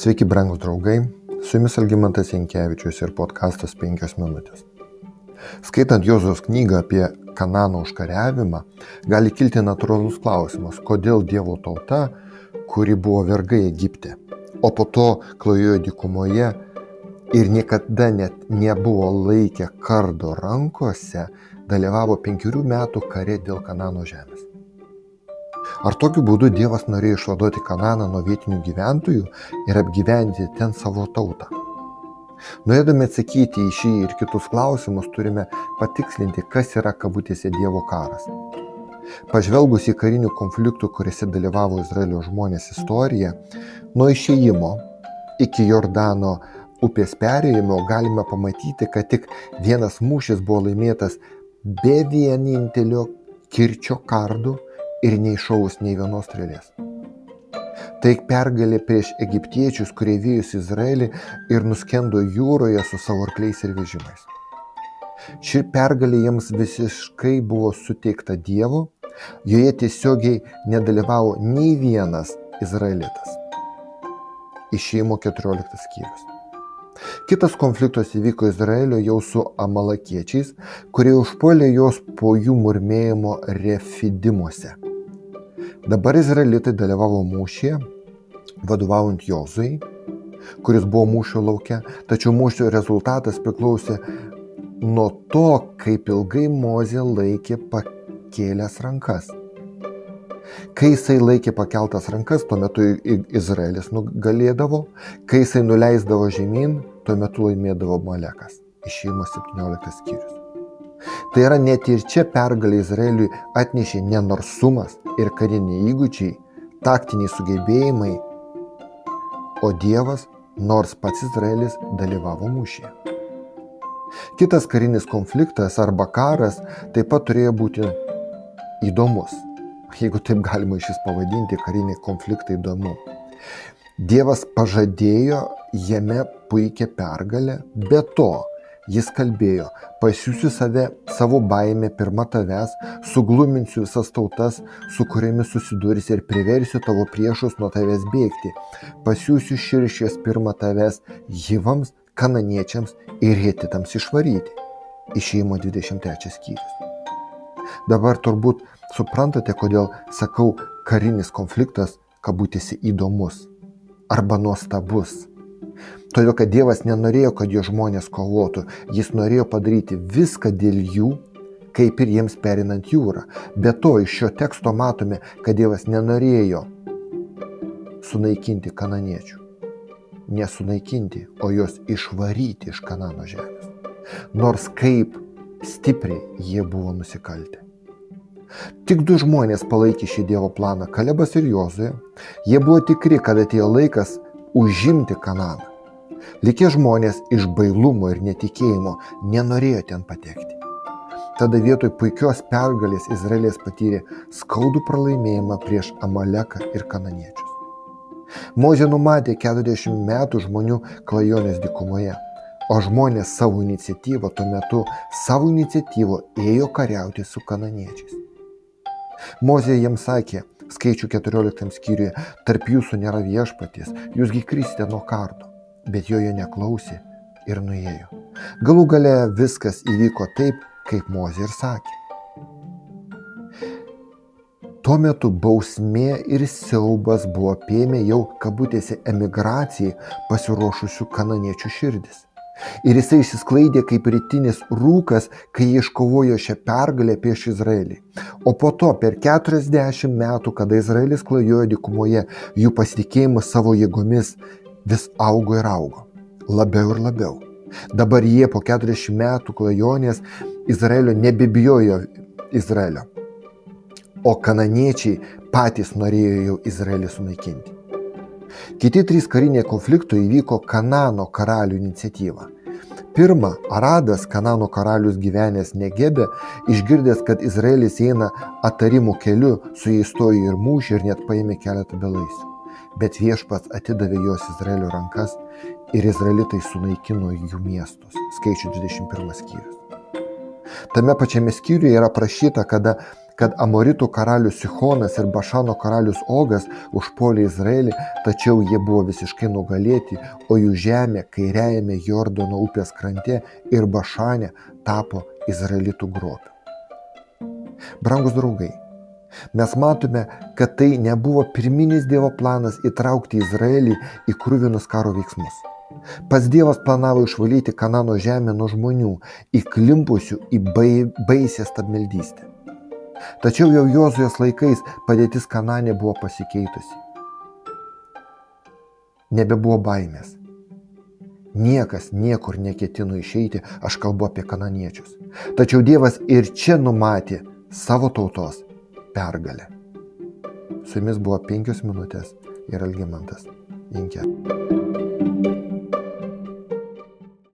Sveiki, brangus draugai, su jumis Algymantas Jankievičius ir podkastas 5 minutės. Skaitant Jozos knygą apie Kanano užkariavimą, gali kilti natūralus klausimas, kodėl Dievo tauta, kuri buvo vergai Egipte, o po to klajojo dykumoje ir niekada net nebuvo laikę kardo rankose, dalyvavo penkerių metų kare dėl Kanano žemės. Ar tokiu būdu Dievas norėjo išvaduoti Kananą nuo vietinių gyventojų ir apgyventi ten savo tautą? Norėdami atsakyti į šį ir kitus klausimus, turime patikslinti, kas yra kabutėse Dievo karas. Pažvelgus į karinių konfliktų, kuriuose dalyvavo Izraelio žmonės istoriją, nuo išėjimo iki Jordano upės perėjimo galime pamatyti, kad tik vienas mūšis buvo laimėtas be vienintelio kirčio kardų ir neišaus nei vienos strėlės. Tai pergalė prieš egiptiečius, kurie vyjus Izraelį ir nuskendo jūroje su savo arkliais ir vežimais. Ši pergalė jiems visiškai buvo suteikta Dievu, joje tiesiogiai nedalyvavo nei vienas izraelitas. Išėjimo 14 skyrius. Kitas konfliktas įvyko Izraelio jau su amalakiečiais, kurie užpuolė juos po jų murmėjimo refidimuose. Dabar izraelitai dalyvavo mūšyje, vadovaujant Jozui, kuris buvo mūšio laukia, tačiau mūšio rezultatas priklausė nuo to, kaip ilgai Mozė laikė pakėlęs rankas. Kai jisai laikė pakeltas rankas, tuo metu Izraelis nugalėdavo, kai jisai nuleisdavo žemyn, tuo metu laimėdavo Malekas. Išėjimo 17 skyrius. Tai yra net ir čia pergalė Izraeliui atnešė nenarsumas ir kariniai įgūdžiai, taktiniai sugebėjimai, o Dievas, nors pats Izraelis, dalyvavo mūšyje. Kitas karinis konfliktas arba karas taip pat turėjo būti įdomus, jeigu taip galima iš vis pavadinti karinį konfliktą įdomu. Dievas pažadėjo jame puikią pergalę, be to Jis kalbėjo, pasiūsiu save savo baimę pirmą tavęs, sugluminsiu visas tautas, su kuriamis susidursi ir priversiu tavo priešus nuo tavęs bėgti. Pasiūsiu širšės pirmą tavęs jyvams, kananiečiams ir hititams išvaryti. Išėjimo 23 skyrius. Dabar turbūt suprantate, kodėl sakau karinis konfliktas kabutėsi įdomus arba nuostabus. Todėl, kad Dievas nenorėjo, kad jo žmonės kovotų, jis norėjo padaryti viską dėl jų, kaip ir jiems perinant jūrą. Be to, iš šio teksto matome, kad Dievas nenorėjo sunaikinti kananiečių. Nesunaikinti, o juos išvaryti iš Kanano žemės. Nors kaip stipriai jie buvo nusikaltę. Tik du žmonės palaikė šį Dievo planą - Kalebas ir Jozuė. Jie buvo tikri, kad atėjo laikas užimti Kananą. Likę žmonės iš bailumo ir netikėjimo nenorėjo ten patekti. Tada vietoj puikios pergalės Izraelis patyrė skaudų pralaimėjimą prieš Amaleką ir kananiečius. Mozė numatė 40 metų žmonių klajonės dykumoje, o žmonės savo iniciatyvą tuo metu savo iniciatyvą ėjo kariauti su kananiečiais. Mozė jiems sakė, skaičių 14 skyriuje, tarp jūsų nėra viešpaties, jūsgi krisite nuo kardo bet jo jie neklausė ir nuėjo. Galų gale viskas įvyko taip, kaip Mozė ir sakė. Tuo metu bausmė ir siaubas buvo apėmę jau kabutėse emigracijai pasiruošusių kananiečių širdis. Ir jisai išsisklaidė kaip rytinis rūkas, kai iškovojo šią pergalę prieš Izraelį. O po to per 40 metų, kada Izraelis klajojo dykumoje, jų pasitikėjimas savo jėgomis vis augo ir augo, labiau ir labiau. Dabar jie po 40 metų klajonės Izraelio nebebijojo Izraelio, o kananiečiai patys norėjo jau Izraelį sunaikinti. Kiti trys kariniai konfliktai įvyko Kanano karalių iniciatyva. Pirma, Aradas, Kanano karalius gyvenęs Negebe, išgirdęs, kad Izraelis eina atarimų keliu, su jais stojo ir mūšį ir net paėmė keletą belaisių bet viešpats atidavė juos Izraelio rankas ir izraelitai sunaikino jų miestus. Skaičių 21 skyrius. Tame pačiame skyriuje yra prašyta, kada kad Amoritų karalius Sihonas ir Bašano karalius Ogas užpuolė Izraelį, tačiau jie buvo visiškai nugalėti, o jų žemė kairiajame Jordono upės krante ir Bašane tapo Izraelitų grobiu. Brangus draugai, mes matome, kad tai nebuvo pirminis Dievo planas įtraukti Izraelį į krūvinus karo veiksmus. Pas Dievas planavo išvalyti Kanano žemę nuo žmonių, įklimpusių į baisę stabmeldystę. Tačiau jau Jozujos laikais padėtis Kanane buvo pasikeitusi. Nebebuvo baimės. Niekas niekur neketino išeiti, aš kalbu apie kananiečius. Tačiau Dievas ir čia numatė savo tautos pergalę. Su jumis buvo penkios minutės ir Algimantas. Inke.